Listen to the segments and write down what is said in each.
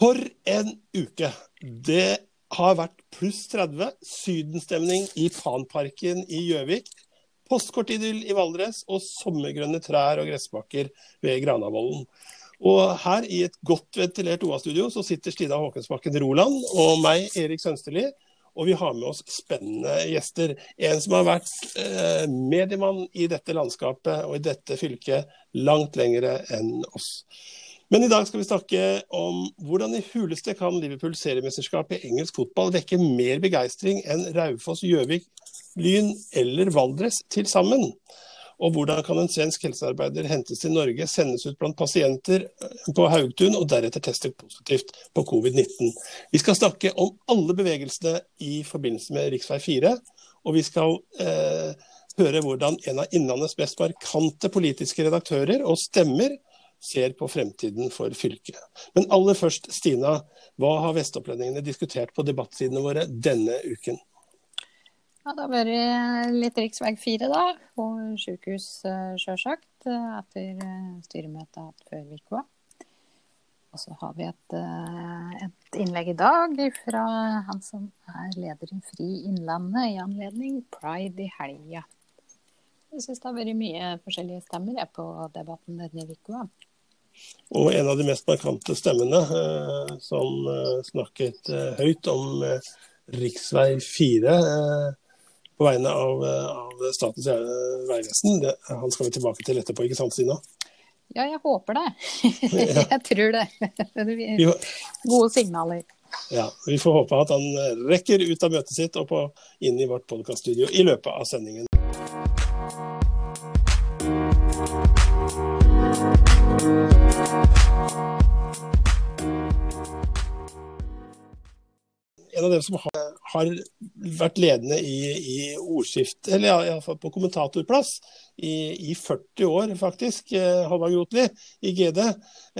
For en uke! Det har vært pluss 30, sydenstemning i Panparken i Gjøvik, postkortidyll i Valdres og sommergrønne trær og gressbakker ved Granavolden. Og her i et godt ventilert OA-studio så sitter Stina Håkonsbakken Roland og meg, Erik Sønsterli. Og vi har med oss spennende gjester. En som har vært eh, mediemann i dette landskapet og i dette fylket langt lengre enn oss. Men i dag skal vi snakke om hvordan i huleste kan Liverpool seriemesterskap i engelsk fotball vekke mer begeistring enn Raufoss, Gjøvik, Lyn eller Valdres til sammen. Og hvordan kan en svensk helsearbeider hentes til Norge, sendes ut blant pasienter eh, på Haugtun og deretter teste positivt på covid-19. Vi skal snakke om alle bevegelsene i forbindelse med rv. 4. Og vi skal eh, høre hvordan en av Innlandets mest markante politiske redaktører og stemmer ser på fremtiden for fylket. Men aller først, Stina. Hva har vestopplendingene diskutert på debattsidene våre denne uken? Ja, det har vært litt rv. 4, da. Og sykehus, eh, sjølsagt. Eh, etter eh, styremøtet hatt før uka. Og så har vi et, et, innlegg i dag fra han som er leder i Fri Innlandet i anledning pride i helga. Jeg syns det har vært mye forskjellige stemmer på debatten denne uka. Og en av de mest markante stemmene eh, som eh, snakket eh, høyt om rv. 4 på vegne av, av Statens vegvesen. Han skal vi tilbake til etterpå, ikke sant Stina? Ja, jeg håper det. jeg tror det. Gode signaler. Ja, Vi får håpe at han rekker ut av møtet sitt og på, inn i vårt podkaststudio i løpet av sendingen. En av dem som har, har vært ledende i, i ordskift, eller iallfall på kommentatorplass i, i, 40 år, faktisk, Håvard Halvard Grotli i GD.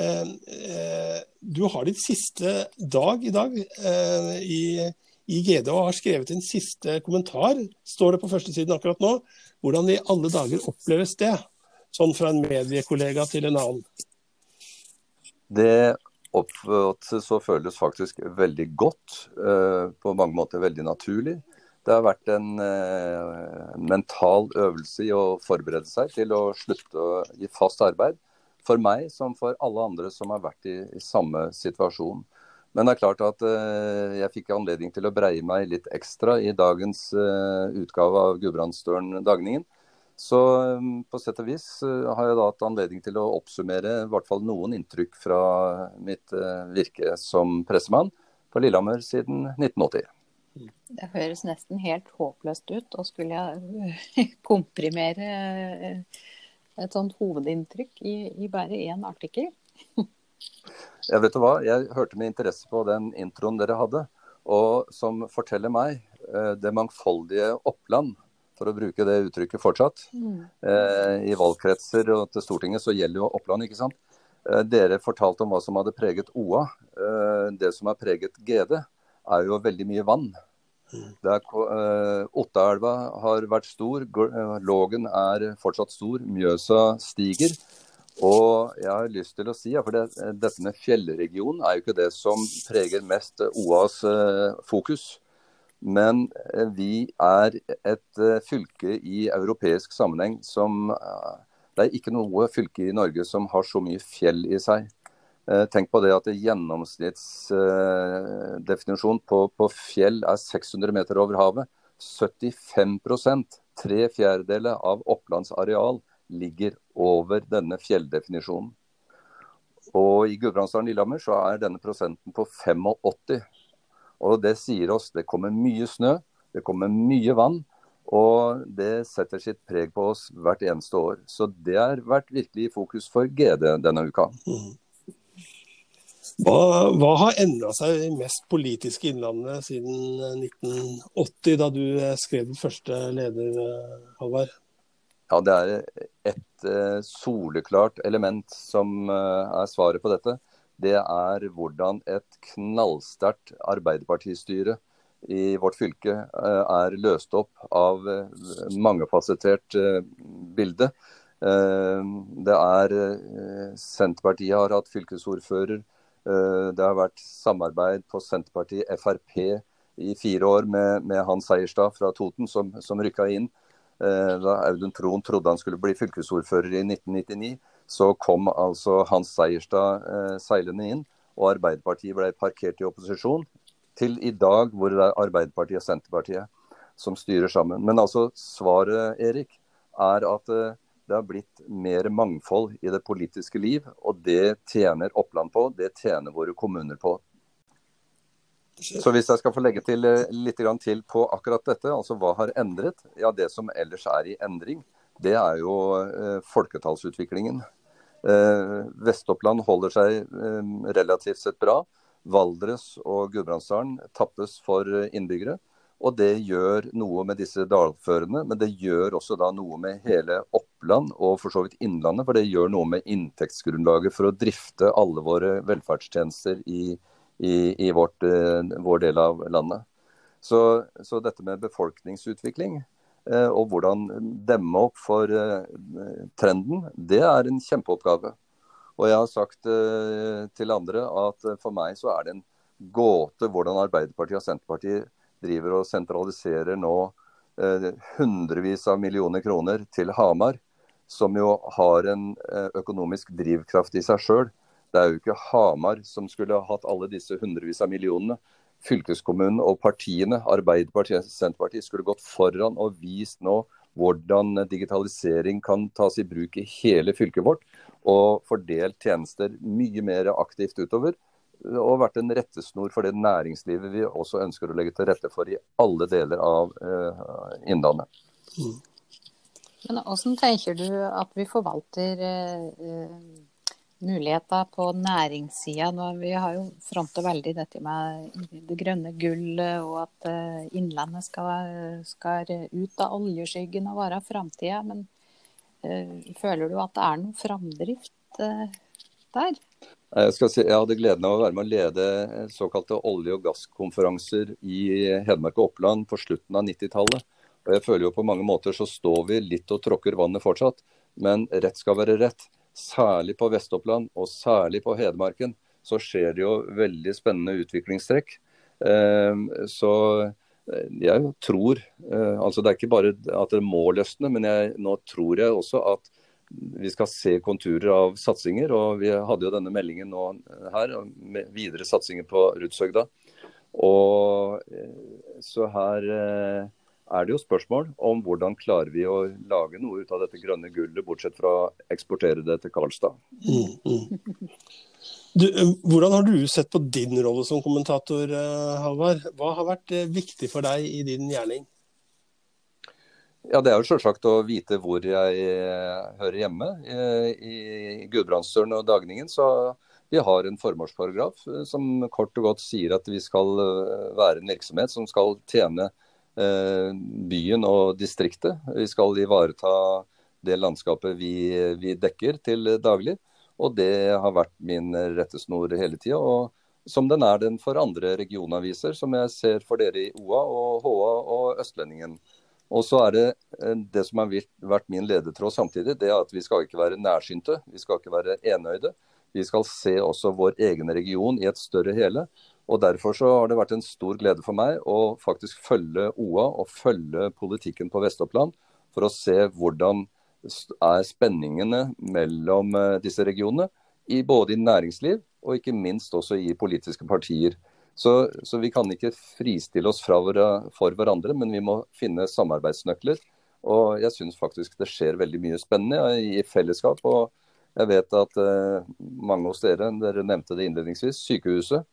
Eh, eh, du har ditt siste dag i dag eh, i, i, GD og har skrevet din siste kommentar, står det på førstesiden akkurat nå. Hvordan i alle dager oppleves det, sånn fra en mediekollega til en annen? Det oppfattes og føles faktisk veldig godt. Eh, på mange måter veldig naturlig. Det har vært en eh, mental øvelse i å forberede seg til å slutte å gi fast arbeid. For meg som for alle andre som har vært i, i samme situasjon. Men det er klart at uh, jeg fikk anledning til å breie meg litt ekstra i dagens utgave av Gudbrandsdølen Dagningen. Så um, på sett og vis uh, har jeg da hatt anledning til å oppsummere i hvert fall noen inntrykk fra mitt uh, virke som pressemann på Lillehammer siden 1980. Det høres nesten helt håpløst ut å skulle uh, komprimere et sånt hovedinntrykk i, i bare én artikkel. jeg vet du hva, jeg hørte med interesse på den introen dere hadde, og som forteller meg det mangfoldige Oppland for å bruke det uttrykket fortsatt. Mm. Eh, I valgkretser og til Stortinget så gjelder jo Oppland, ikke sant. Eh, dere fortalte om hva som hadde preget OA. Eh, det som har preget GD, er jo veldig mye vann. Mm. Der, eh, Ottaelva har vært stor, Lågen er fortsatt stor, Mjøsa stiger. Og jeg har lyst til å si, ja, for det, Dette med fjellregionen er jo ikke det som preger mest OAs eh, fokus. Men eh, vi er et eh, fylke i europeisk sammenheng som eh, Det er ikke noe fylke i Norge som har så mye fjell i seg. Tenk på det at gjennomsnittsdefinisjon på, på fjell er 600 meter over havet. 75% tre fjerdedeler av Opplands areal ligger over denne fjelldefinisjonen. Og I Gudbrandsdalen Lillehammer så er denne prosenten på 85. Og det sier oss det kommer mye snø, det kommer mye vann. Og det setter sitt preg på oss hvert eneste år. Så det har vært virkelig i fokus for GD denne uka. Mm. Hva, hva, har endra seg mest politisk i Innlandet siden 1980, da du skrev den første leder, Halvard? Ja, Det er et soleklart element som er svaret på dette det er hvordan et knallsterkt Arbeiderpartistyre i vårt fylke eh, er løst opp av eh, mangefasettert eh, bilde. Det er Senterpartiet har hatt fylkesordfører. Det har vært samarbeid på Senterpartiet, Frp i fire år med, med Hans Seierstad fra Toten, som, som rykka inn. Da Audun Troen trodde han skulle bli fylkesordfører i 1999, så kom altså Hans Seierstad seilende inn. Og Arbeiderpartiet ble parkert i opposisjon, til i dag hvor det er Arbeiderpartiet og Senterpartiet som styrer sammen. Men altså svaret, Erik, er at eh, det har blitt mer mangfold i det politiske liv. Og det tjener Oppland på, det tjener våre kommuner på. Så hvis jeg skal få legge til eh, litt til på akkurat dette, altså hva har endret? Ja, det som ellers er i endring, det er jo eh, folketallsutviklingen. Vest-Oppland holder seg relativt sett bra. Valdres og Gudbrandsdalen tappes for innbyggere. Og det gjør noe med disse dalførene, men det gjør også da noe med hele Oppland og for så vidt Innlandet. For det gjør noe med inntektsgrunnlaget for å drifte alle våre velferdstjenester i, i, i vårt, eh, vår del av landet. Så, så dette med befolkningsutvikling eh, og hvordan demme opp for eh, trenden, det er en kjempeoppgave. Og jeg har sagt eh, til andre at eh, for meg så er det en gåte hvordan Arbeiderpartiet og Senterpartiet driver og sentraliserer nå eh, hundrevis av millioner kroner til Hamar, som jo har en eh, økonomisk drivkraft i seg sjøl. Det er jo ikke Hamar som skulle ha hatt alle disse hundrevis av millionene. Fylkeskommunen og partiene, Arbeiderpartiet og Senterpartiet, skulle gått foran og vist nå hvordan digitalisering kan tas i bruk i hele fylket vårt og fordelt tjenester mye mer aktivt utover. Og vært en rettesnor for det næringslivet vi også ønsker å legge til rette for i alle deler av eh, Innlandet. Mm. Men Hvordan tenker du at vi forvalter eh, muligheter på næringssida? Vi har jo fronta veldig dette med det grønne gullet, og at eh, Innlandet skal, skal ut av oljeskyggen og være framtida. Men uh, føler du at det er noen framdrift uh, der? Jeg, si, jeg, hadde gleden av å være med å lede såkalte olje- og gasskonferanser i Hedmark og Oppland på slutten av 90-tallet. Og jeg føler jo på mange måter så står vi litt og tråkker vannet fortsatt. Men rett skal være rett. Særlig på Vest-Oppland og særlig på Hedmarken så skjer det jo veldig spennende utviklingstrekk. Eh, så jeg tror eh, altså Det er ikke bare at det må løsne, men jeg, nå tror jeg også at vi skal se konturer av satsinger. og Vi hadde jo denne meldingen nå her med videre satsinger på Rudshøgda. Og, eh, så her eh, er det jo spørsmål om hvordan klarer vi å lage noe ut av dette grønne gullet, bortsett fra å eksportere det til Karlstad. Mm, mm. Du, eh, hvordan har du sett på din rolle som kommentator, eh, Halvard? Hva har vært eh, viktig for deg i din gjerning? Ja, Det er jo selvsagt å vite hvor jeg hører hjemme. I Gudbrandsdølen og Dagningen så vi har en formålsparagraf som kort og godt sier at vi skal være en virksomhet som skal tjene byen og distriktet. Vi skal ivareta det landskapet vi, vi dekker til daglig. Og det har vært min rettesnor hele tida. Og som den er den for andre regionaviser, som jeg ser for dere i OA og HA og Østlendingen. Og så er det eh, det som har vært min ledetråd samtidig, det er at vi skal ikke være nærsynte. Vi skal ikke være enøyde. Vi skal se også vår egen region i et større hele. Og Derfor så har det vært en stor glede for meg å faktisk følge OA og følge politikken på Vest-Oppland, for å se hvordan er spenningene mellom eh, disse regionene, i både i næringsliv og ikke minst også i politiske partier. Så, så vi kan ikke fristille oss fra, for hverandre, men vi må finne samarbeidsnøkler. Og jeg syns faktisk det skjer veldig mye spennende i fellesskap. Og jeg vet at uh, mange hos dere, dere nevnte det innledningsvis, sykehuset.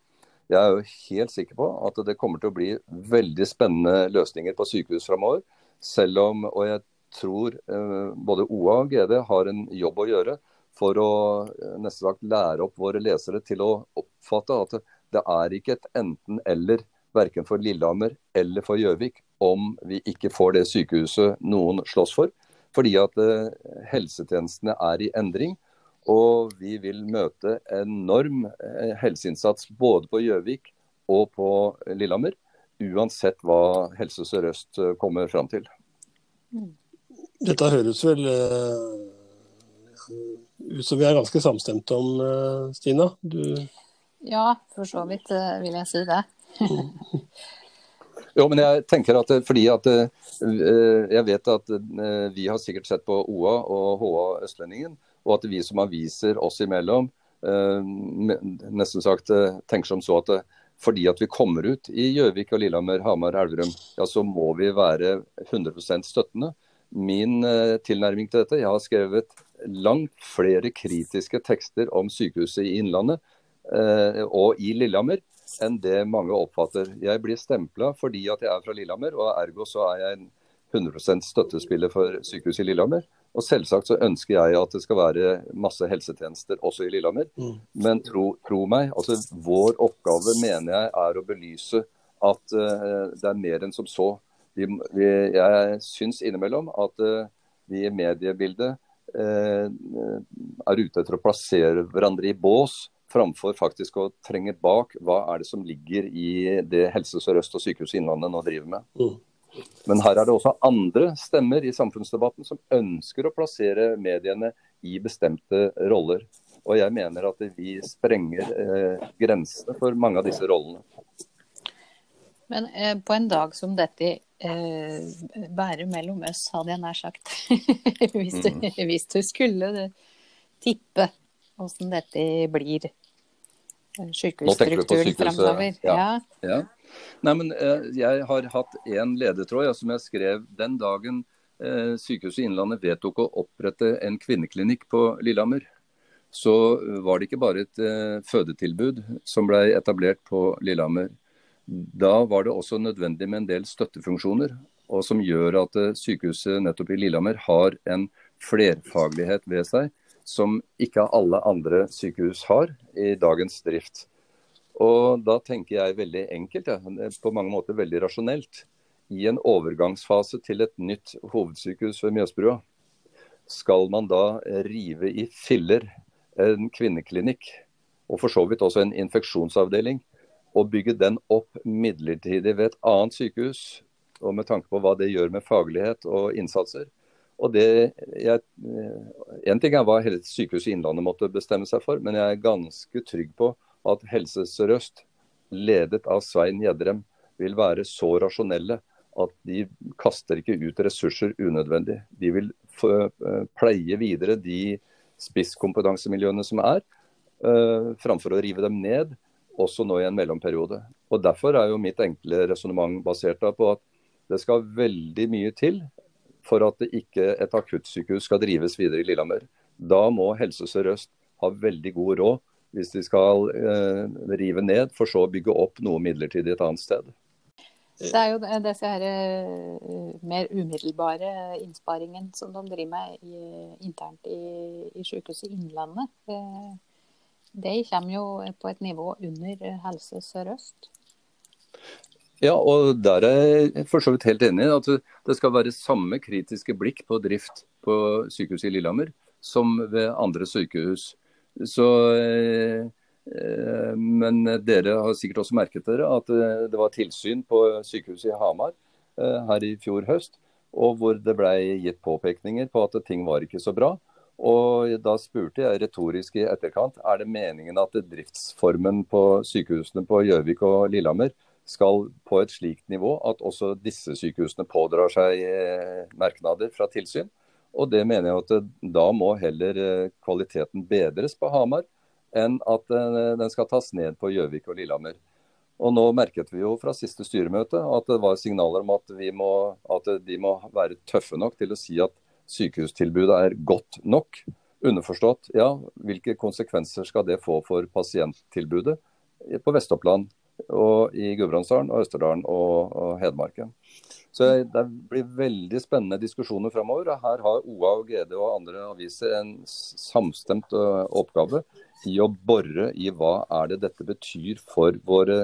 Jeg er jo helt sikker på at det kommer til å bli veldig spennende løsninger på sykehus framover. Selv om, og jeg tror eh, både OA og GD har en jobb å gjøre for å neste nesten sagt lære opp våre lesere til å oppfatte at det er ikke et enten-eller, verken for Lillehammer eller for Gjøvik, om vi ikke får det sykehuset noen slåss for. Fordi at eh, helsetjenestene er i endring. Og vi vil møte enorm helseinnsats både på Gjøvik og på Lillehammer. Uansett hva Helse Sør-Øst kommer fram til. Dette høres vel uh, ut som vi er ganske samstemte om, Stina? Du... Ja, for så vidt eh, vil jeg si det. jo, men jeg tenker at fordi at jeg vet at vi har sikkert sett på OA og HA Østlendingen, og at vi som aviser oss imellom nesten sagt tenker som så at fordi at vi kommer ut i Gjøvik og Lillehammer, Hamar, Elverum, ja, så må vi være 100% støttende. Min tilnærming til dette, jeg har skrevet langt flere kritiske tekster om sykehuset i Innlandet eh, og i Lillehammer enn det mange oppfatter. Jeg blir stempla fordi at jeg er fra Lillehammer, og ergo så er jeg en 100% støttespiller for sykehuset i Lillehammer. Og selvsagt så ønsker jeg at det skal være masse helsetjenester også i Lillehammer. Mm. Men tro, tro, meg, altså vår oppgave mener jeg er å belyse at uh, det er mer enn som så. Vi, vi, jeg syns innimellom at uh, vi i mediebildet uh, er ute etter å plassere hverandre i bås, framfor faktisk å trenge bak hva er det som ligger i det Helse Sør-Øst og Sykehuset Innlandet nå driver med. Mm. Men her er det også andre stemmer i samfunnsdebatten som ønsker å plassere mediene i bestemte roller. Og jeg mener at vi sprenger eh, grensene for mange av disse rollene. Men eh, på en dag som dette eh, være mellom oss, hadde jeg nær sagt. hvis, du, mm. hvis, du, skulle tippe åssen dette blir eh, sykehusstrukturen framover. Ja. ja. Nei, men eh, jeg har hatt én ledetråd ja, som jeg skrev den dagen eh, Sykehuset Innlandet vedtok å opprette en kvinneklinikk på Lillehammer. Så var det ikke bare et eh, fødetilbud som ble etablert på Lillehammer. Da var det også nødvendig med en del støttefunksjoner, og som gjør at eh, sykehuset nettopp i Lillehammer har en flerfaglighet ved seg som ikke alle andre sykehus har i dagens drift. Og Da tenker jeg veldig enkelt, ja, på mange måter veldig rasjonelt. I en overgangsfase til et nytt hovedsykehus ved Mjøsbrua, skal man da rive i filler en kvinneklinikk, og for så vidt også en infeksjonsavdeling, og bygge den opp midlertidig ved et annet sykehus, og med tanke på hva det gjør med faglighet og innsatser. Og det, jeg, En ting er hva hele Sykehuset Innlandet måtte bestemme seg for, men jeg er ganske trygg på at Helse Sør-Øst, ledet av Svein Gjedrem, vil være så rasjonelle at de kaster ikke ut ressurser unødvendig. De vil pleie videre de spisskompetansemiljøene som er, uh, framfor å rive dem ned også nå i en mellomperiode. Og Derfor er jo mitt enkle resonnement basert på at det skal veldig mye til for at ikke et akuttsykehus skal drives videre i Lillehammer. Da må Helse Sør-Øst ha veldig god råd hvis de skal eh, rive ned, for så å bygge opp noe midlertidig et annet sted. Det er jo disse her, uh, mer umiddelbare innsparingen som de driver med i, internt i, i Sykehuset Innlandet. Uh, det kommer jo på et nivå under Helse Sør-Øst. Ja, og der er jeg for så vidt helt enig. i At det skal være samme kritiske blikk på drift på sykehuset i Lillehammer som ved andre sykehus. Så, eh, men dere har sikkert også merket dere at eh, det var tilsyn på sykehuset i Hamar eh, her i fjor høst. Og hvor det ble gitt påpekninger på at ting var ikke så bra. Og Da spurte jeg retorisk i etterkant er det meningen at driftsformen på sykehusene på Gjøvik og Lillehammer skal på et slikt nivå at også disse sykehusene pådrar seg merknader fra tilsyn. Og det mener jeg at eh, da må heller eh, kvaliteten bedres på Hamar enn at den skal tas ned på Gjøvik og Lillehammer. Og nå merket vi jo fra siste styremøte at det var signaler om at, må, at de må være tøffe nok til å si at sykehustilbudet er godt nok. Underforstått, ja, hvilke konsekvenser skal det få for pasienttilbudet på Vest-Oppland og i Gudbrandsdalen og Østerdalen og, og Hedmarken. Så Det blir veldig spennende diskusjoner framover. Her har OA og GD og andre aviser en samstemt oppgave i å bore i hva er det dette betyr for våre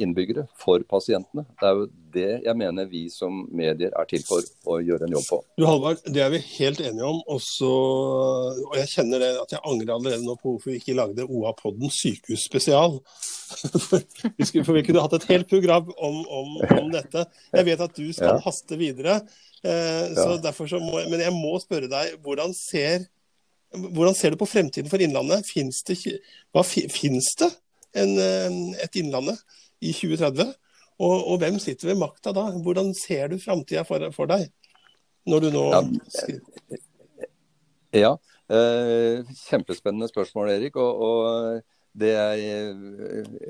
innbyggere, for pasientene. Det er jo det jeg mener vi som medier er til for å gjøre en jobb på. Du Halvard, Det er vi helt enige om. Også, og jeg kjenner det at jeg angrer allerede nå på hvorfor vi ikke lagde OA-podden sykehus spesial. For vi kunne hatt et helt program om, om, om dette. Jeg vet at du skal ja. haste videre. Eh, så derfor så må, men jeg må spørre deg, hvordan ser, hvordan ser du på fremtiden for Innlandet? Fins det, det en, et Innlandet i 2030. Og, og, hvem sitter ved makta da? Hvordan ser du framtida for, for, deg? Når du nå Ja, ja eh, kjempespennende spørsmål, Erik. Og, og det jeg,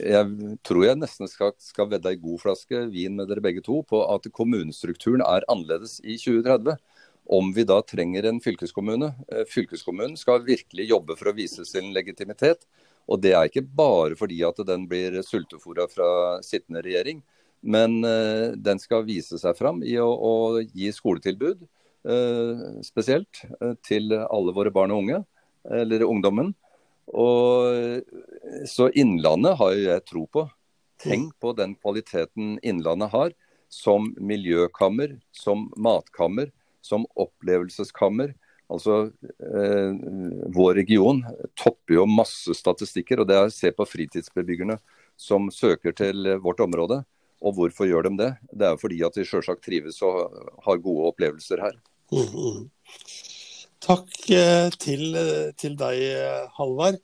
jeg, tror jeg nesten skal, skal vedde ei god flaske vin med dere begge to på at kommunestrukturen er annerledes i 2030 om vi da trenger en fylkeskommune. Eh, fylkeskommunen skal virkelig jobbe for å vise sin legitimitet. Og det er ikke bare fordi at den blir sultefòra fra sittende regjering, men uh, den skal vise seg fram i å, å gi skoletilbud, uh, spesielt, til alle våre barn og unge, eller ungdommen. Og, så Innlandet har jeg tro på. Tenk på den kvaliteten Innlandet har som miljøkammer, som matkammer, som opplevelseskammer. Altså, eh, Vår region topper jo masse statistikker, og det er å se på fritidsbebyggerne som søker til vårt område. Og hvorfor gjør de det? Det er jo fordi at de selvsagt trives og har gode opplevelser her. Mm -hmm. Takk eh, til, til deg, Halvard.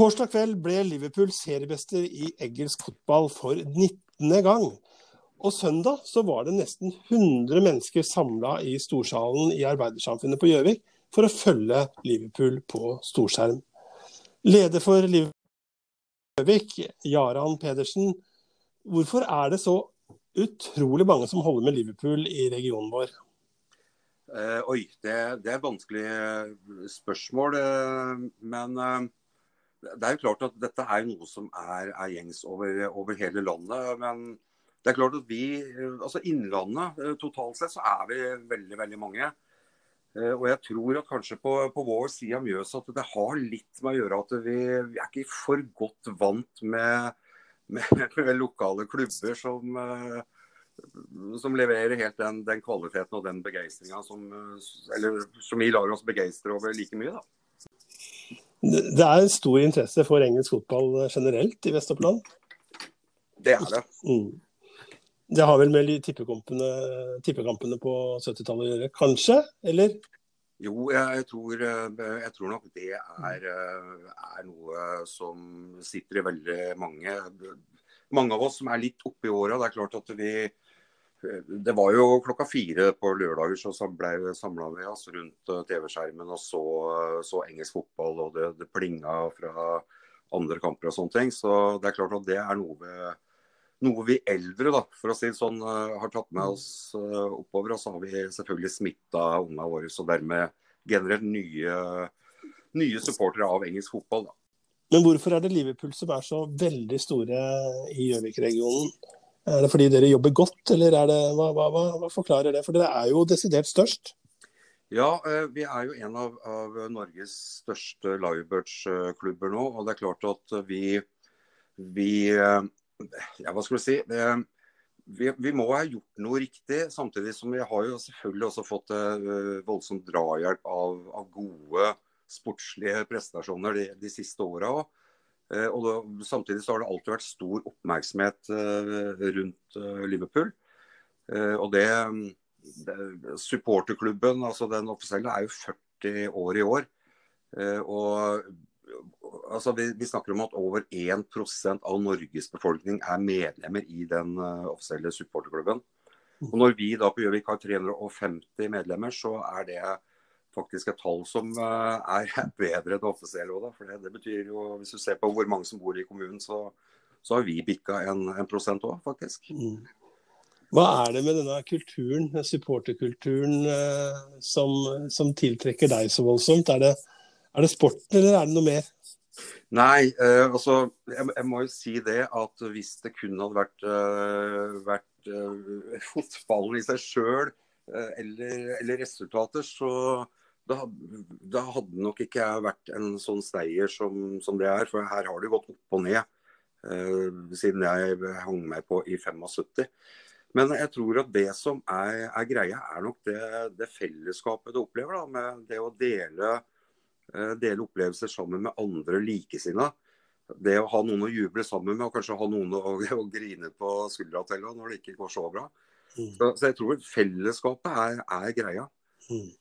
Torsdag kveld ble Liverpool seriemester i engelsk fotball for 19. gang. Og søndag så var det nesten 100 mennesker samla i storsalen i Arbeidersamfunnet på Gjøvik for å følge Liverpool på storskjerm. Leder for Liverpool Gjøvik, Jaran Pedersen, hvorfor er det så utrolig mange som holder med Liverpool i regionen vår? Eh, oi, det, det, er et vanskelig spørsmål. Uh, men uh, det er jo klart at dette er noe som er, er gjengs over, over, hele landet. Men det er klart at vi, altså Innlandet eh, totalt sett, så er vi veldig, veldig mange. Eh, og jeg tror at kanskje på, på vår side av Mjøsa at det har litt med å gjøre at vi, vi er ikke for godt vant med, med, med lokale klubber som, eh, som leverer helt den, den, kvaliteten og den begeistringa som, som vi lar oss begeistre over like mye. da. Det er stor interesse for engelsk fotball generelt i Vest-Oppland? Det er det. Mm. Det har vel med tippekampene, tippekampene på 70-tallet å gjøre, kanskje? Eller? Jo, jeg tror, jeg tror nok det er, er, noe som sitter i veldig mange. Mange av oss som er litt oppe i åra. Det er klart at vi det var jo klokka fire på lørdager så ble samla med oss rundt eh, TV-skjermen og så, så, engelsk fotball. Og det, det, plinga fra andre kamper og sånne ting. Så det er klart at det er noe vi, noe vi eldre da, for å si det sånn, eh, har tatt med oss eh, oppover. Og så har vi selvfølgelig smitta ungene våre, så dermed generert nye, nye supportere av engelsk fotball. da. Men hvorfor er det Liverpool som er så veldig store i Gjøvik-regionen? Er det fordi dere jobber godt, eller er det, hva, hva, hva, forklarer det? For dere er jo desidert størst. Ja, eh, vi er jo en av, av Norges største Livebirds-klubber nå. Og det er klart at vi, vi eh, Ja, hva skal vi si? Vi, vi, må ha gjort noe riktig. Samtidig som vi har jo selvfølgelig også fått voldsomt voldsom drahjelp av, av, gode sportslige prestasjoner de, de siste åra. Eh, og da, Samtidig så har det alltid vært stor oppmerksomhet eh, rundt eh, Liverpool. Og det, det Supporterklubben, altså den offisielle, er jo 40 år i år. Og altså vi, vi, snakker om at over 1% av Norges befolkning er medlemmer i den offisielle supporterklubben. Og når vi da på Gjøvik har 350 medlemmer, så er det faktisk et tall som eh, er bedre enn det offisielle Også, For det, det, betyr jo, hvis du ser på hvor mange som bor i kommunen, så, så har vi bikka en, en prosent òg, faktisk. Mm. Hva er det med denne kulturen, supporterkulturen, eh, som, som, tiltrekker deg så voldsomt? Er det, er det sporten, eller er det noe mer? Nei, eh, altså jeg, jeg, må jo si det at hvis det kun hadde vært, uh, vært uh, fotballen i seg sjøl uh, eller, eller, resultater, så, da, da hadde nok ikke jeg vært en sånn steier som, som, det er. For her har det gått opp og ned eh, siden jeg hang meg på i 75. Men jeg tror at det som er, er greia, er nok det, det, fellesskapet du opplever. Da, med det å dele, eh, dele, opplevelser sammen med andre likesinnede. det å ha noen å juble sammen med, og kanskje ha noen å, å grine på skuldra til når det ikke går så bra. Mm. Så, så, jeg tror fellesskapet er, er greia. Mm.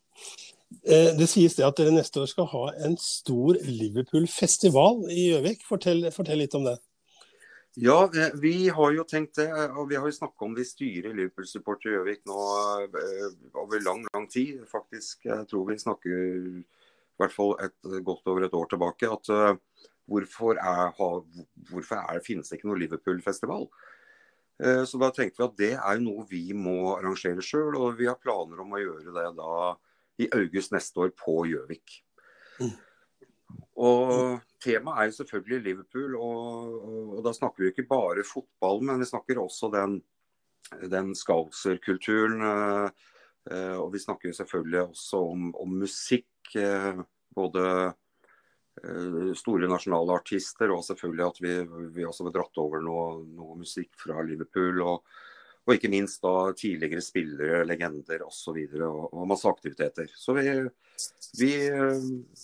Eh, det sies det at dere neste år skal ha en stor Liverpool-festival i Gjøvik. Fortell, fortell, litt om det. Ja, vi har jo tenkt det. Og vi har jo snakka om det i styret i Liverpool-support i Gjøvik nå eh, over lang, lang tid. Faktisk, jeg tror vi snakker i hvert fall et, godt over et år tilbake. at hvorfor, er, hvorfor er, finnes det ikke noe Liverpool-festival? Så da tenkte vi at det er noe vi må arrangere sjøl, og vi har planer om å gjøre det da i august neste år på Gjøvik. Mm. Og Temaet er jo selvfølgelig Liverpool, og, og, da snakker vi ikke bare fotball, men vi snakker også den, den Scouser-kulturen. Eh, og vi snakker jo selvfølgelig også om, om musikk. Eh, både eh, store nasjonale artister, og selvfølgelig at vi, vi også har dratt over noe, noe musikk fra Liverpool. og og ikke minst da tidligere spillere, legender osv. Og, så og, og masse aktiviteter. Så vi, vi,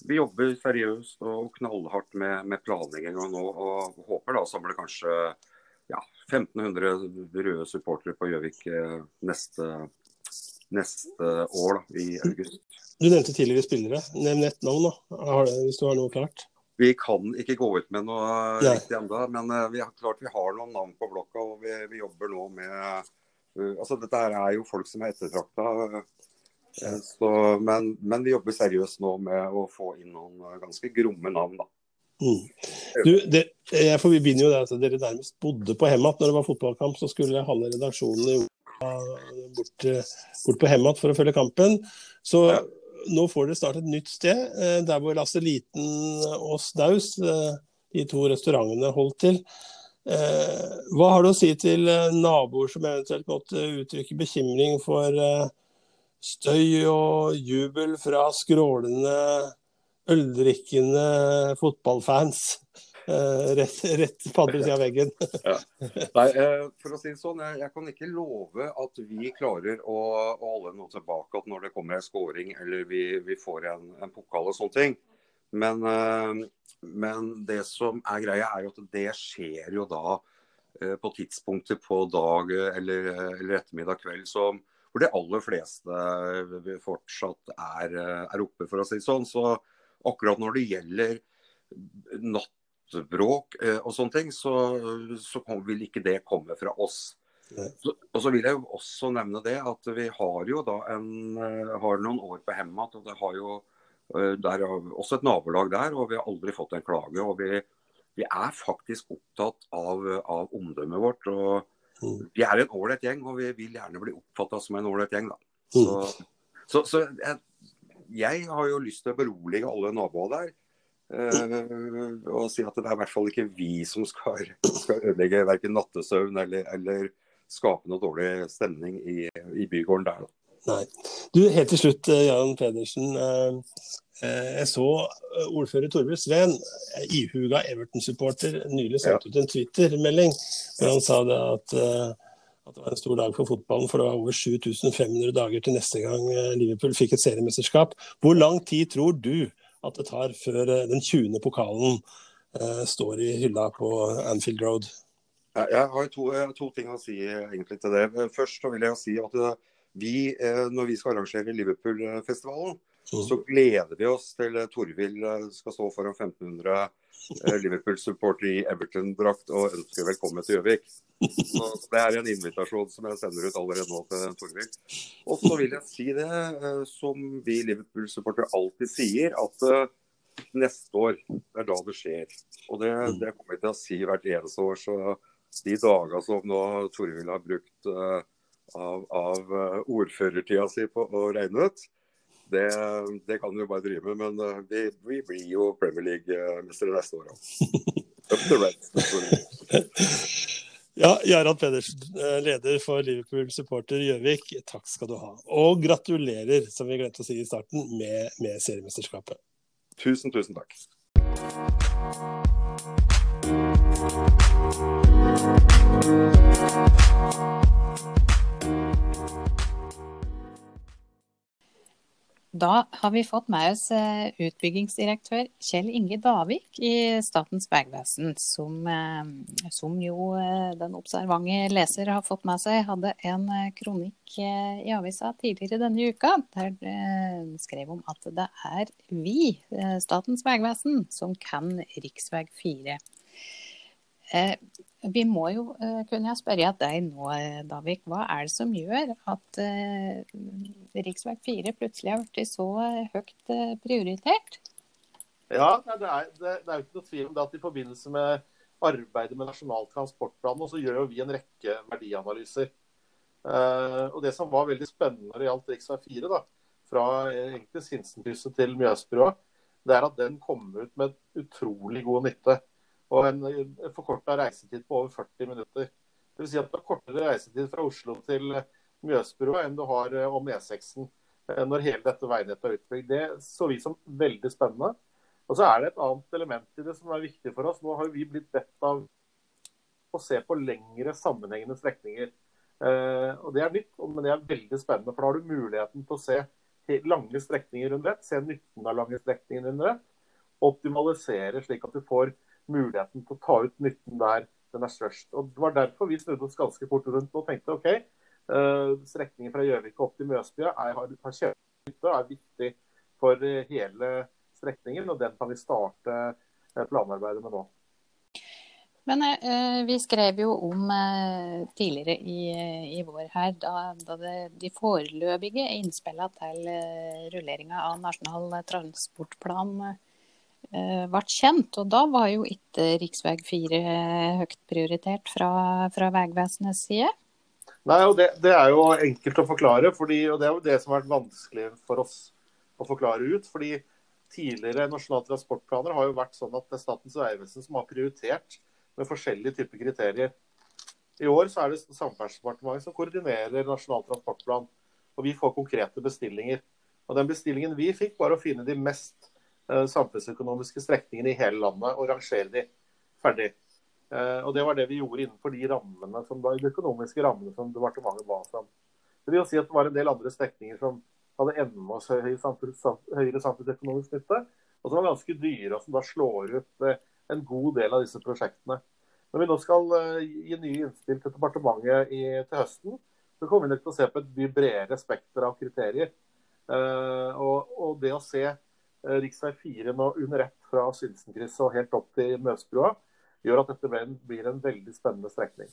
vi jobber seriøst og knallhardt med, med planlegginga nå. Og håper da å samle kanskje ja, 1500 røde supportere på Gjøvik eh, neste, neste år, da, i august. Du nevnte tidligere spillere. Nevn ett navn, da, hvis du har noe klart. Vi kan ikke gå ut med noe ja. riktig ennå, men uh, vi har, klart vi har noen navn på blokka. og Vi, vi jobber nå med uh, altså Dette her er jo folk som er ettertrakta. Uh, men, men, vi jobber seriøst nå med å få inn noen ganske gromme navn. da. Mm. Du, det, jeg forbinder jo det at dere nærmest bodde på Hemat når det var fotballkamp. Så skulle halve redaksjonen i bort, bort på Hemat for å følge kampen. Så nå får dere snart et nytt sted, eh, der hvor Lasse Liten og Staus, eh, de to restaurantene, holdt til. Eh, hva har du å si til naboer som eventuelt måtte uttrykke bekymring for støy og jubel fra skrålende, øldrikkende fotballfans? Eh, rett, rett på andre sida av veggen. ja. Nei, eh, for å si det sånn, jeg, jeg, kan ikke love at vi klarer å, å holde noe tilbake når det kommer en scoring eller vi, vi får en, en, pokal og sånne ting. Men, eh, men, det som er greia, er jo at det skjer jo da på tidspunkter på dag eller, eller ettermiddag kveld som, hvor de aller fleste fortsatt er, er oppe, for å si det sånn. Så akkurat når det gjelder natt bråk eh, og sånne ting, så, så vil ikke det komme fra oss. Så, og så vil jeg jo også nevne det at vi har jo da en, eh, har noen år på Hemmat. og Det har jo der, er også et nabolag der, og vi har aldri fått en klage. og Vi, vi er faktisk opptatt av, av omdømmet vårt. og mm. Vi er en ålreit gjeng, og vi vil gjerne bli oppfatta som en ålreit gjeng. da. Mm. Så, så, så jeg, jeg, har jo lyst til å berolige alle naboer der. Uh, og si at det er i hvert fall ikke vi som skal, skal ødelegge verken nattesøvn eller, eller, skape noe dårlig stemning i, i bygården der. Nei. Du, Helt til slutt, eh, Jan Pedersen. Uh, jeg så ordfører Torbjørn Sveen, ihuga Everton-supporter, nylig sendt ja. ut en Twitter-melding hvor han sa det at, at, det var en stor dag for fotballen, for det var over 7500 dager til neste gang Liverpool fikk et seriemesterskap. Hvor lang tid tror du at det tar før eh, den 20. pokalen eh, står i hylla på Anfield Road. Jeg har to, to, ting å si egentlig til det. Først vil jeg si at eh, vi, når vi skal arrangere Liverpool-festivalen. Så gleder vi oss til Torvild skal stå foran 1500 Liverpool-supportere i Everton-drakt og ønsker velkommen til Gjøvik. Så Det er en invitasjon som jeg sender ut allerede nå til Torvild. Og så vil jeg si det eh, som vi Liverpool-supportere alltid sier, at eh, neste år, det er da det skjer. Og det, det kommer jeg til å si hvert eneste år. Så de dagene som nå Torvild har brukt av, av ordførertida si på å regne ut, det, det kan vi jo bare drive med. Men uh, vi, vi, blir jo Premier League-mestere neste år òg. Up the reds. Ja, Jarand Pedersen, eh, leder for Liverpool supporter Gjøvik, takk skal du ha. Og gratulerer, som vi glemte å si i starten, med, med seriemesterskapet. Tusen, tusen takk. Da har vi fått med oss eh, utbyggingsdirektør Kjell Inge Davik i Statens vegvesen, som, eh, som, jo eh, den observante leser har fått med seg, hadde en kronikk i avisa tidligere denne uka, der det skrev om at det er vi, Statens vegvesen, som kan rv. 4. Vi må jo kunne kunne spørre deg nå, eh, Davik. Hva er det som gjør at uh, rv. 4 plutselig har blitt så høyt prioritert? Ja, det er, det, det er jo ikke noe tvil om det at i forbindelse med arbeidet med Nasjonal transportplan så gjør jo vi en rekke verdianalyser. Og Det som var veldig spennende når det gjaldt rv. 4, da, fra egentlig Sinsenkrysset til Mjøsbrua, det er at den kom ut med utrolig god nytte og en forkorta reisetid på over 40 minutter. Vil Si at du har kortere reisetid fra Oslo til Mjøsbrua enn du har eh, om E6-en eh, når hele dette veinettet er utbygd. Det så vi som veldig spennende. Og så er det et annet element i det som er viktig for oss. Nå har vi blitt bedt av å se på lengre sammenhengende strekninger. Eh, og Det er nytt, men det er veldig spennende. For da har du muligheten til å se lange strekninger under ett, se nytten av lange strekninger under ett, optimalisere slik at du får muligheten til å ta ut nytten der den er størst. Og Det var derfor vi snudde oss ganske fort rundt og tenkte OK, uh, strekningen fra Gjøvik opp til Mjøsbya er, har, har kjempenytte og er viktig for uh, hele strekningen. Og den kan vi starte uh, planarbeidet med nå. Men eh, vi skrev jo om eh, tidligere i, i, vår her, da, da det, de foreløpige innspillene til eh, rulleringa av Nasjonal transportplan Eh, ble kjent. Og da var jo ikke rv. 4 høyt prioritert fra, fra Vegvesenets side. Nei, og det, det, er jo enkelt å forklare, fordi, og det er jo det som har vært vanskelig for oss å forklare ut. fordi Tidligere nasjonale transportplaner har jo vært sånn at det er Statens vegvesen som har prioritert med forskjellige typer kriterier. I år så er det Samferdselsdepartementet som koordinerer Nasjonal transportplan. Og vi får konkrete bestillinger. Og Den bestillingen vi fikk, var å finne de mest Eh, samfunnsøkonomiske strekningene i hele landet og rangere de ferdig. Eh, og Det var det vi gjorde innenfor de rammene som da, de økonomiske rammene som departementet ba om. Det vil jo si at det var en del andre strekninger som hadde enda høy samfunns, høyere samfunnsøkonomisk nytte, og som var ganske dyre, og som da slår ut eh, en god del av disse prosjektene. Når vi nå skal gi nye innspill til departementet i, til høsten, så kommer vi nok til å se på et mye bredere spekter av kriterier. Og, og det å se Eh, rv. 4 nå under ett fra Sinsenkrysset og helt opp til Møsbrua, gjør at dette blir en veldig spennende strekning.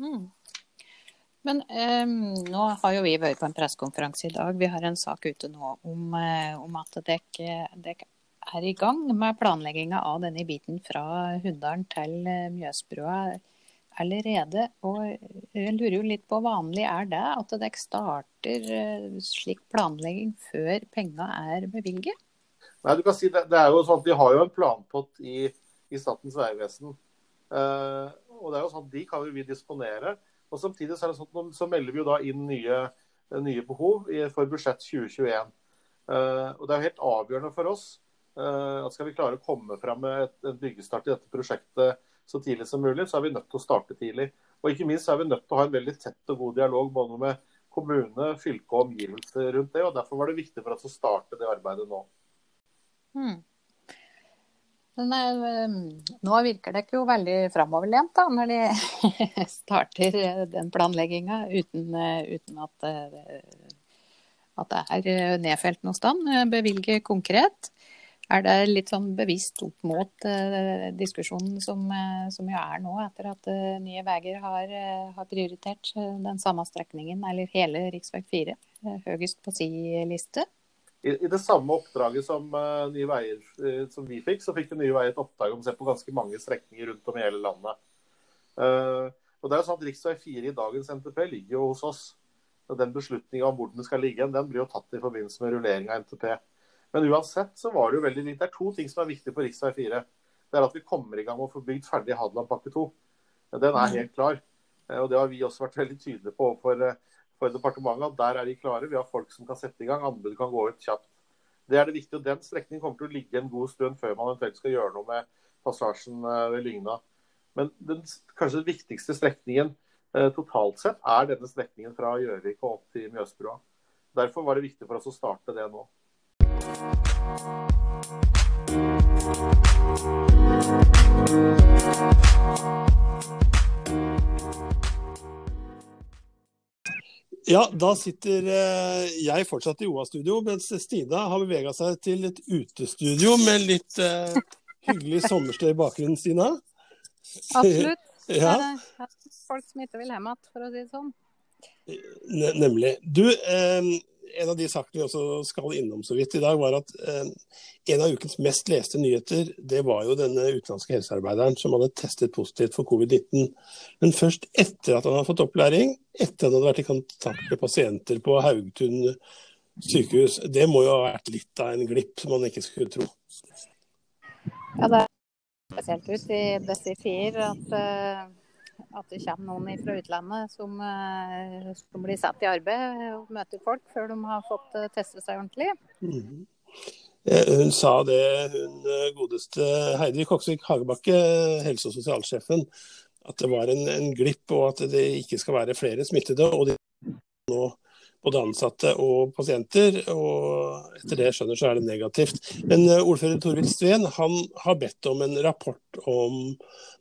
Mm. Men um, nå har jo vi vært på en pressekonferanse i dag. Vi har en sak ute nå om, uh, om at dere er i gang med planlegginga av denne biten fra Hunndalen til Mjøsbrua allerede. Og jeg lurer jo litt på vanlig er det at dere starter slik planlegging før penga er bevilget? Nei, du kan si det, det er jo sånn at De har jo en planpott i, i Statens vegvesen. Uh, og det er jo sånn at De kan vi disponere. og Samtidig så, sånn, så melder vi jo da inn nye, nye behov for budsjett 2021. Uh, eh, og Det er jo helt avgjørende for oss uh, at skal vi klare å komme fram med et, en byggestart i dette prosjektet så tidlig som mulig, så er vi nødt til å starte tidlig. Og ikke minst er vi nødt til å ha en veldig tett og god dialog både med kommune, fylke og omgivelser rundt det. og Derfor var det viktig for oss å starte det arbeidet nå. Hmm. Men eh, nå virker ikke jo veldig framoverlent da, når de starter eh, den planlegginga uten, eh, uten at, at, det er nedfelt noe sted. Bevilge konkret. Er det litt sånn bevisst opp mot diskusjonen som, som, jo er nå, etter at Nye Veier har, har, prioritert den samme strekningen, eller hele rv. 4, høyest på si liste? I, I, det samme oppdraget som, uh, Nye Veier, uh, som vi fikk, så fikk Nye Veier et oppdrag om å se på ganske mange strekninger rundt om i hele landet. Uh, og det er jo sånn at Rv. 4 i dagens NTP ligger jo hos oss. Og Den beslutninga om hvor den skal ligge, den blir jo tatt i forbindelse med rullering av NTP. Men uansett så var det jo veldig Det er to ting som er viktig på rv. 4. Det er at vi kommer i gang med å få bygd ferdig Hadeland pakke 2. Den er helt klar. Og det har vi også vært veldig tydelige på overfor for departementet at der er de klare. Vi har folk som kan sette i gang. Anbud kan gå ut kjapt. Det er det viktige. og Den strekningen kommer til å ligge en god stund før man eventuelt skal gjøre noe med passasjen eh, ved Lygna. Men den, kanskje den viktigste strekningen eh, totalt sett er denne strekningen fra Gjøvik og opp til Mjøsbrua. Derfor var det viktig for oss å starte det nå. Ja, da sitter eh, jeg fortsatt i OA-studio, mens Stina har bevega seg til et utestudio med litt eh, hyggelig sommerstøy i bakgrunnen, Stina. Absolutt. Ja, Det er folk som ikke vil hjem igjen, for å si det sånn. ne nemlig. Du, eh, en av de sakene vi også skal innom så vidt i dag, var at eh, en av ukens mest leste nyheter, det var jo denne utenlandske helsearbeideren som hadde testet positivt for covid-19. Men først etter at han hadde fått opplæring, etter at han hadde vært i kontakt med pasienter på Haugtun sykehus. Det må jo ha vært litt av en glipp, som man ikke skulle tro. Ja, det er spesielt ut i disse tider at, eh, at det kommer noen fra utlandet som, eh, som blir satt i arbeid og møter folk før de har fått teste seg ordentlig. Mm -hmm. Hun sa det, hun eh, godeste Heidi Koksvik Hagebakke, helse- og sosialsjefen, at det var en, en glipp og at det ikke skal være flere smittede. og de nå både ansatte og pasienter, og etter det jeg skjønner så er det negativt. Men eh, ordfører Torvild Sveen han har bedt om en rapport om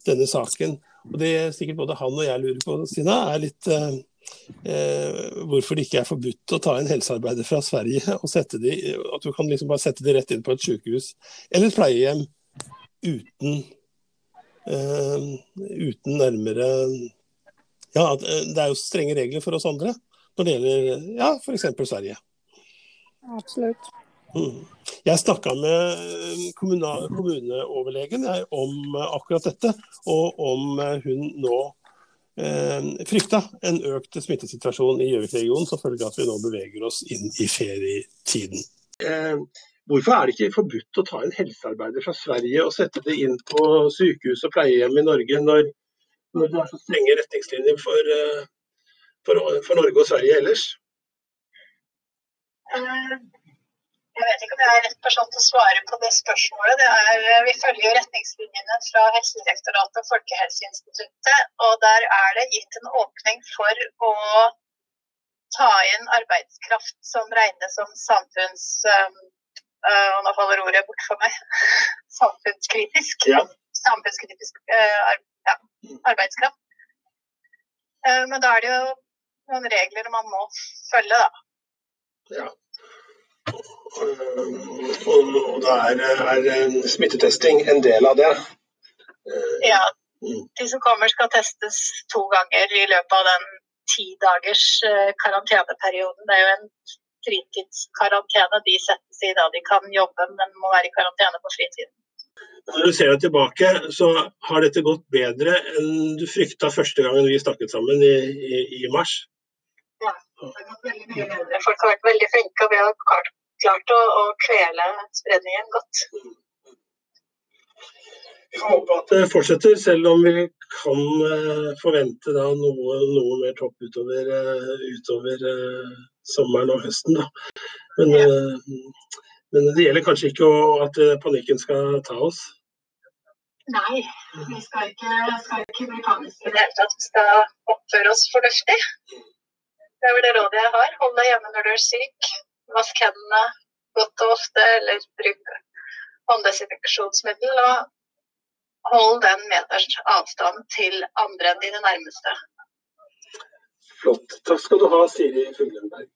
denne saken. Og Det sikkert både han og jeg lurer på, Stina, er litt eh, eh, hvorfor det ikke er forbudt å ta en helsearbeider fra Sverige og sette de, at du kan liksom bare sette de rett inn på et sykehus eller et pleiehjem uten, eh, uten nærmere Ja, eh, det er jo strenge regler for oss andre når det gjelder ja, f.eks. Sverige. Absolutt. Mm. Jeg snakka med eh, kommunal, kommuneoverlegen jeg, om eh, akkurat dette, og om eh, hun nå eh, frykta en økt smittesituasjon i Gjøvik-regionen som følge av at vi nå beveger oss inn i ferietiden. Eh, hvorfor er det ikke forbudt å ta en helsearbeider fra Sverige og sette det inn på sykehus og pleiehjem i Norge, når, når det er så strenge retningslinjer for, eh, for, for Norge og Sverige ellers? Eh, Jeg vet ikke om jeg er rett person til å svare på det spørsmålet. Det er, eh, vi følger retningslinjene fra Helsedirektoratet og Folkehelseinstituttet. Og der er det gitt en åpning for å ta inn arbeidskraft som regnes som samfunns... og nå faller ordet bort for meg. Samfunnskritisk. Ja. Samfunnskritisk eh, ja, arbeidskraft. Eh, men da er det jo noen regler man må følge, da. Ja. Og, og da er, er smittetesting en del av det. Ja, Mm. de som kommer skal testes to ganger i løpet av den ti dagers eh, karanteneperioden. Det er jo en fritidskarantene de settes i da de kan jobbe, men må være i karantene på fritiden. Når du ser deg tilbake, så har dette gått bedre enn du frykta første gangen vi snakket sammen i, i, i mars. Det har gått veldig mye bedre. Folk har vært veldig flinke, og vi har klart, klart å, å kvele spredningen godt. Vi får håpe at det fortsetter, selv om vi kan eh, forvente da noe, noe mer topp utover, eh, utover eh, sommeren og høsten. Da. Men, ja. men det gjelder kanskje ikke å, at panikken skal ta oss. Nei, vi skal ikke, skal ikke bli paniske i det hele tatt. Vi skal oppføre oss fornuftig. Det er vel det rådet jeg har. Hold deg hjemme når du er syk. Vask hendene godt og ofte, eller bruk hånddesinfeksjonsmiddel. Og hold den meters avstand til andre enn dine nærmeste. Flott. Takk skal du ha, Siri Fuglenberg.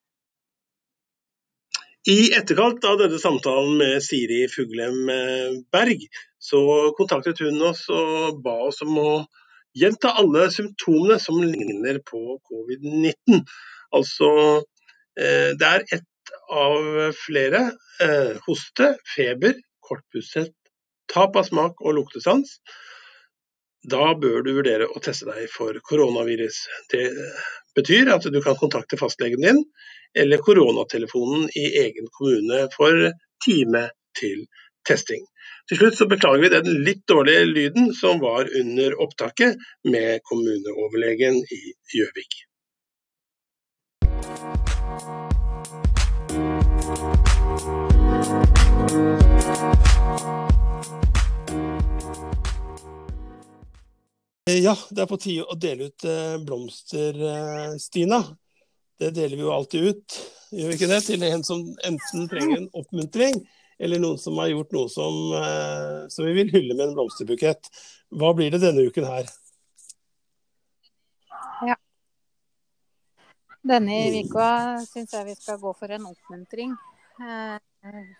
I etterkant av denne samtalen med Siri Fuglem Berg, så kontaktet hun oss og ba oss om å gjenta alle symptomene som ligner på covid-19. Altså, eh, det er ett av flere. Eh, hoste, feber, kortpustet, tap av smak og luktesans. Da bør du vurdere å teste deg for koronavirus. Det betyr at du kan kontakte fastlegen din eller koronatelefonen i egen kommune for time til testing. Til slutt så beklager vi den litt dårlige lyden som var under opptaket med kommuneoverlegen i Gjøvik. Ja, det er på tide å dele ut eh, blomster, eh, Stina. det deler vi jo alltid ut, gjør vi ikke det? Til en som enten trenger en oppmuntring, eller noen som har gjort noe som, eh, som vi vil hylle med en blomsterbukett. Hva blir det denne uken her? Ja. Denne uka syns jeg vi skal gå for en oppmuntring. Eh,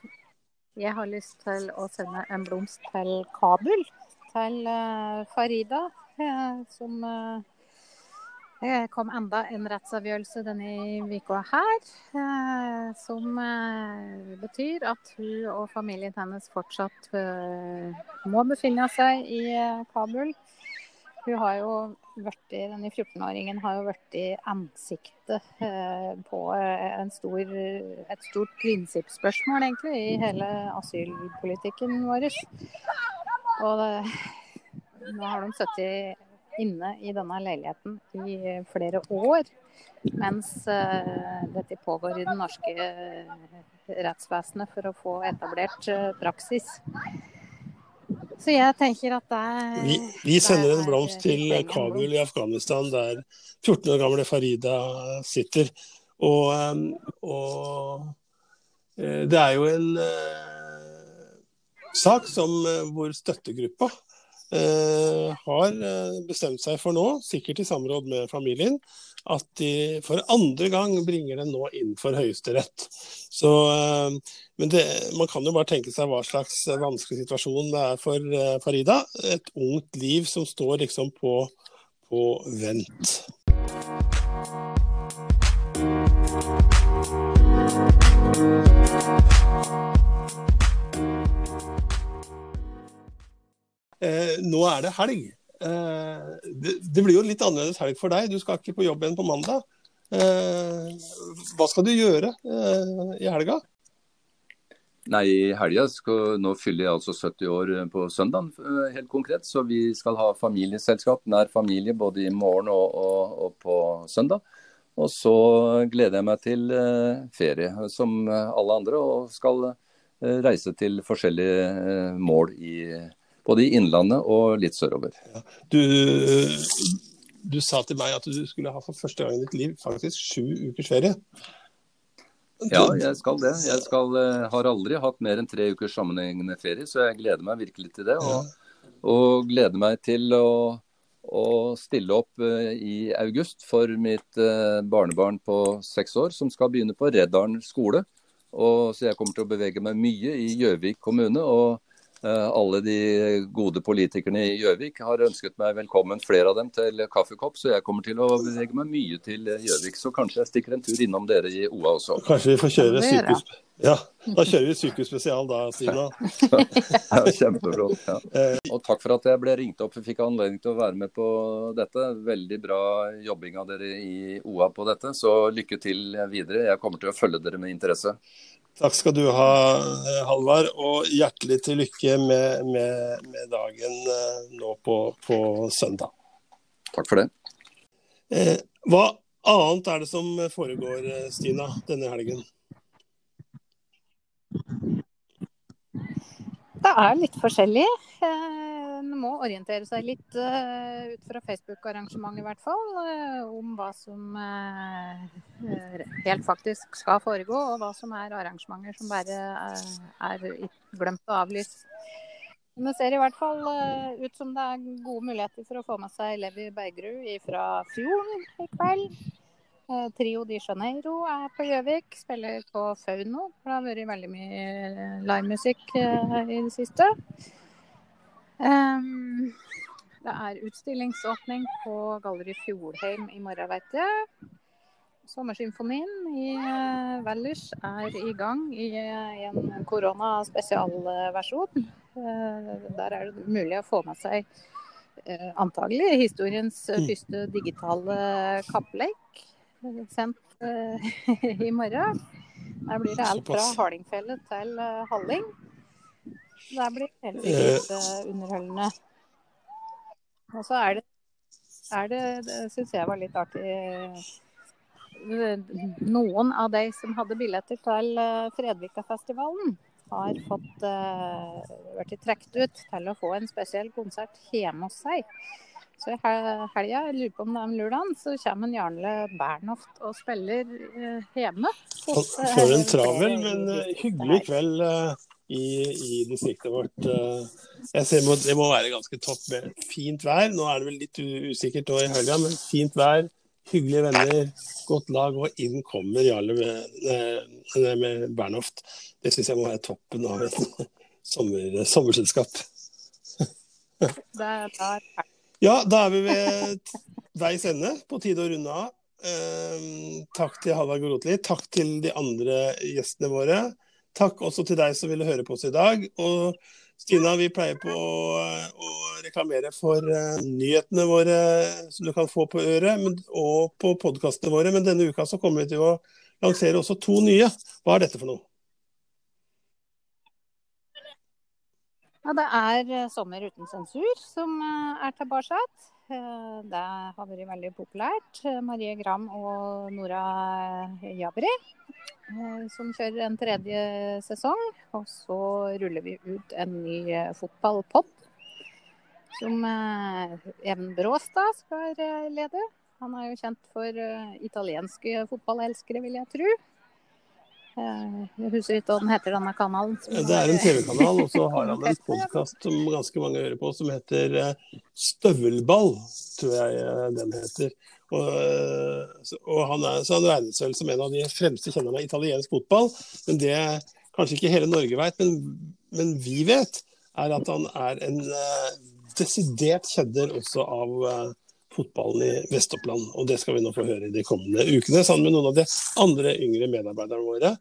jeg har lyst til å sende en blomst til Kabul, til eh, Farida, som kom enda en rettsavgjørelse denne uka her, eh, som eh, betyr at hun og familien hennes fortsatt eh, må befinne seg i Kabul. Hun har jo vært, Denne 14-åringen har jo vært i ansiktet på stor, et stort prinsippspørsmål, egentlig, i hele asylpolitikken vår. Og det, nå har de sittet inne i denne leiligheten i flere år. Mens uh, dette pågår i det norske rettsvesenet for å få etablert praksis. Så jeg tenker at det Vi, vi sender en blomst til Kabul i Afghanistan, der 14 år gamle Farida sitter. Og, og det er jo en sak som, hvor støttegruppa Eh, har eh, bestemt seg for nå, sikkert i samråd med familien, at de for andre gang bringer den nå inn for Høyesterett. Så, eh, men det, man kan jo bare tenke seg hva slags vanskelig situasjon det er for Farida. Et ungt liv som står liksom på, på vent. Eh, nå er det helg. Eh, det, det, blir jo litt annerledes helg for deg. Du skal ikke på jobb igjen på mandag. Eh, hva skal du gjøre eh, i helga? Nei, i helga skal, Nå fyller jeg altså 70 år på søndag, eh, helt konkret. Så vi skal ha familieselskap, nær familie, både i morgen og, og, og på søndag. Og så gleder jeg meg til eh, ferie, som alle andre, og skal reise til forskjellige mål i både i Innlandet og litt sørover. Ja. Du, du, sa til meg at du skulle ha for første gang i ditt liv faktisk sju ukers ferie. Ja, jeg skal det. Jeg skal, uh, har aldri hatt mer enn tre ukers sammenhengende ferie, så jeg gleder meg virkelig til det. Og, ja. og gleder meg til å, å stille opp uh, i august for mitt uh, barnebarn på seks år, som skal begynne på Reddaren skole. Og, så jeg kommer til å bevege meg mye i Gjøvik kommune. og Eh, alle de gode politikerne i Gjøvik har ønsket meg velkommen, flere av dem, til kaffekopp. Så jeg kommer til å bevege meg mye til Gjøvik. Så kanskje jeg stikker en tur innom dere i OA også. Kanskje vi får kjøre sykehus... Ja, da kjører vi sykehusspesial da, Stina. ja, kjempeflott. Ja. Eh. Og takk for at jeg ble ringt opp og fikk anledning til å være med på dette. Veldig bra jobbing av dere i OA på dette. Så lykke til videre. Jeg kommer til å følge dere med interesse. Takk skal du ha, Halvard. Og hjertelig til lykke med, med, med dagen eh, nå på, på, søndag. Takk for det. Eh, hva annet er det som foregår, eh, Stina, denne helgen? Det er litt forskjellig. En må orientere seg litt ut fra Facebook-arrangementet i hvert fall, om hva som helt faktisk skal foregå, og hva som er arrangementer som bare er glemt å avlyse. Men det ser i hvert fall ut som det er gode muligheter for å få med seg Levi Bergerud fra fjorden i kveld. Eh, Trio de Janeiro er på Gjøvik, spiller på Fauno. Det har vært veldig mye livemusikk eh, i det siste. Um, det er utstillingsåpning på Galleri Fjordheim i morgen, vet jeg. Sommersymfonien i Valdres er i gang i, en korona-spesialversjon. Der er det mulig å få med seg antagelig historiens mm. første digitale kappleik sendt uh, i morgen. Der blir det alt fra hardingfelle til uh, Halling. Det blir heldigvis uh, underholdende. Og så er det, er det, det syns jeg var litt artig Noen av de som hadde billetter til Fredvika-festivalen, har fått uh, vært trukket ut til å få en spesiell konsert hjemme hos seg. Så i hel- helga, jeg lurer på om det er om lørdagen, så kommer en Jarle Bernhoft og spiller eh, hjemme. For, for en travel, men eh, hyggelig kveld eh, i, i distriktet vårt. eh. Jeg ser må, Det må være ganske topp med fint vær. Nå er det vel litt usikkert i helga, men fint vær, hyggelige venner, godt lag. Og inn kommer Jarle med, eh, med Bernhoft. Det syns jeg må være toppen av et sommer, sommerselskap. Det er Ja, da er vi ved veis ende. På tide å runde av. Eh, takk til Halla Grotli. Takk til de andre gjestene våre. Takk også til deg som ville høre på oss i dag. Og Stina, vi pleier på å, å reklamere for uh, nyhetene våre som du kan få på øret, men, og på podkastene våre. Men denne uka så kommer vi til å lansere også to nye. Hva er dette for noe? Ja, det er eh, Sommer uten sensur som eh, er tilbake. Eh, Det har vært veldig populært. Marie Gram og Nora Jabri som kjører en tredje sesong. Og så ruller vi ut en ny fotballpod som Even Bråstad skal lede. Han er jo kjent for italienske fotballelskere, vil jeg tro. Eh, Jeg husker ikke hva den heter, denne kanalen. Det er en TV-kanal, og så har han en podkast som ganske mange hører på, som heter eh, Støvelball, tror jeg eh, den heter. Og, og han, er, så han regnes vel som en av de fremste kjennerne av italiensk fotball. Men det kanskje ikke hele Norge vet, men, men vi vet, er at han er en desidert kjenner også av fotballen i Vest-Oppland. Og det skal vi nå få høre i de kommende ukene, sammen med noen av de andre yngre medarbeiderne våre.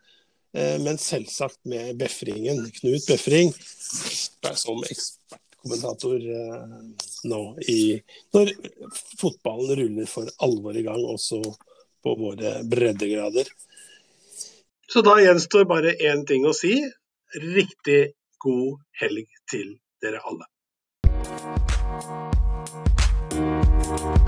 Eh, Men selvsagt med Befringen. Knut Befring som ekspertkommentator eh, nå i, når fotballen ruller for alvor i gang, også på våre breddegrader. Så da gjenstår bare én ting å si. Riktig god helg til dere alle. Oh,